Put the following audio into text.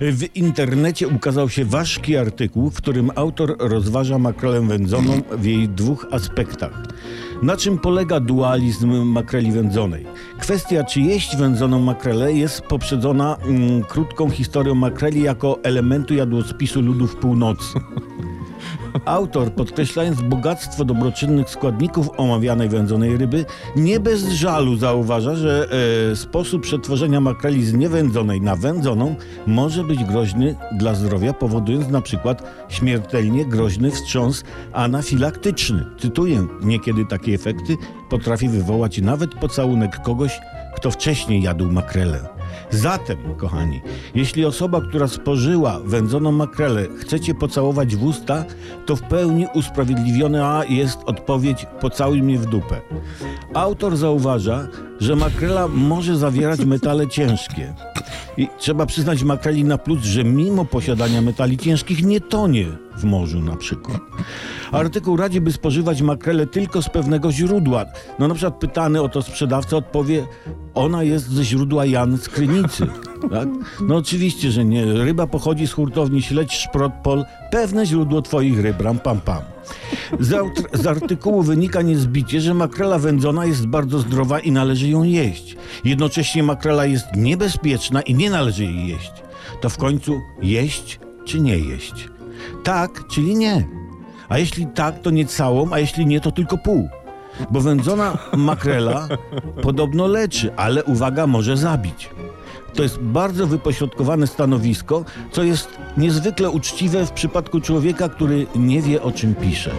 W internecie ukazał się ważki artykuł, w którym autor rozważa makrelę wędzoną w jej dwóch aspektach. Na czym polega dualizm makreli wędzonej? Kwestia, czy jeść wędzoną makrelę jest poprzedzona mm, krótką historią makreli jako elementu jadłospisu ludów północy. Autor, podkreślając bogactwo dobroczynnych składników omawianej wędzonej ryby, nie bez żalu zauważa, że e, sposób przetworzenia makreli z niewędzonej na wędzoną może być groźny dla zdrowia, powodując na przykład śmiertelnie groźny wstrząs anafilaktyczny. Cytuję, niekiedy takie efekty potrafi wywołać nawet pocałunek kogoś, kto wcześniej jadł makrelę. Zatem, kochani, jeśli osoba, która spożyła wędzoną makrelę, chcecie pocałować w usta, to w pełni usprawiedliwiona jest odpowiedź pocałuj mnie w dupę. Autor zauważa, że makrela może zawierać metale ciężkie. I trzeba przyznać makreli na plus, że mimo posiadania metali ciężkich nie tonie w morzu na przykład. Artykuł radzi, by spożywać makrelę tylko z pewnego źródła. No na przykład pytany o to sprzedawca odpowie, ona jest ze źródła Jan z Krynicy. Tak? No oczywiście, że nie. Ryba pochodzi z hurtowni Śledź, Szprot, Pol. Pewne źródło twoich ryb, ram, pam, pam. Z, z artykułu wynika niezbicie, że makrela wędzona jest bardzo zdrowa i należy ją jeść. Jednocześnie makrela jest niebezpieczna i nie należy jej jeść. To w końcu jeść czy nie jeść? Tak, czyli nie. A jeśli tak, to nie całą, a jeśli nie, to tylko pół. Bo wędzona makrela podobno leczy, ale uwaga, może zabić. To jest bardzo wypośrodkowane stanowisko, co jest niezwykle uczciwe w przypadku człowieka, który nie wie o czym pisze.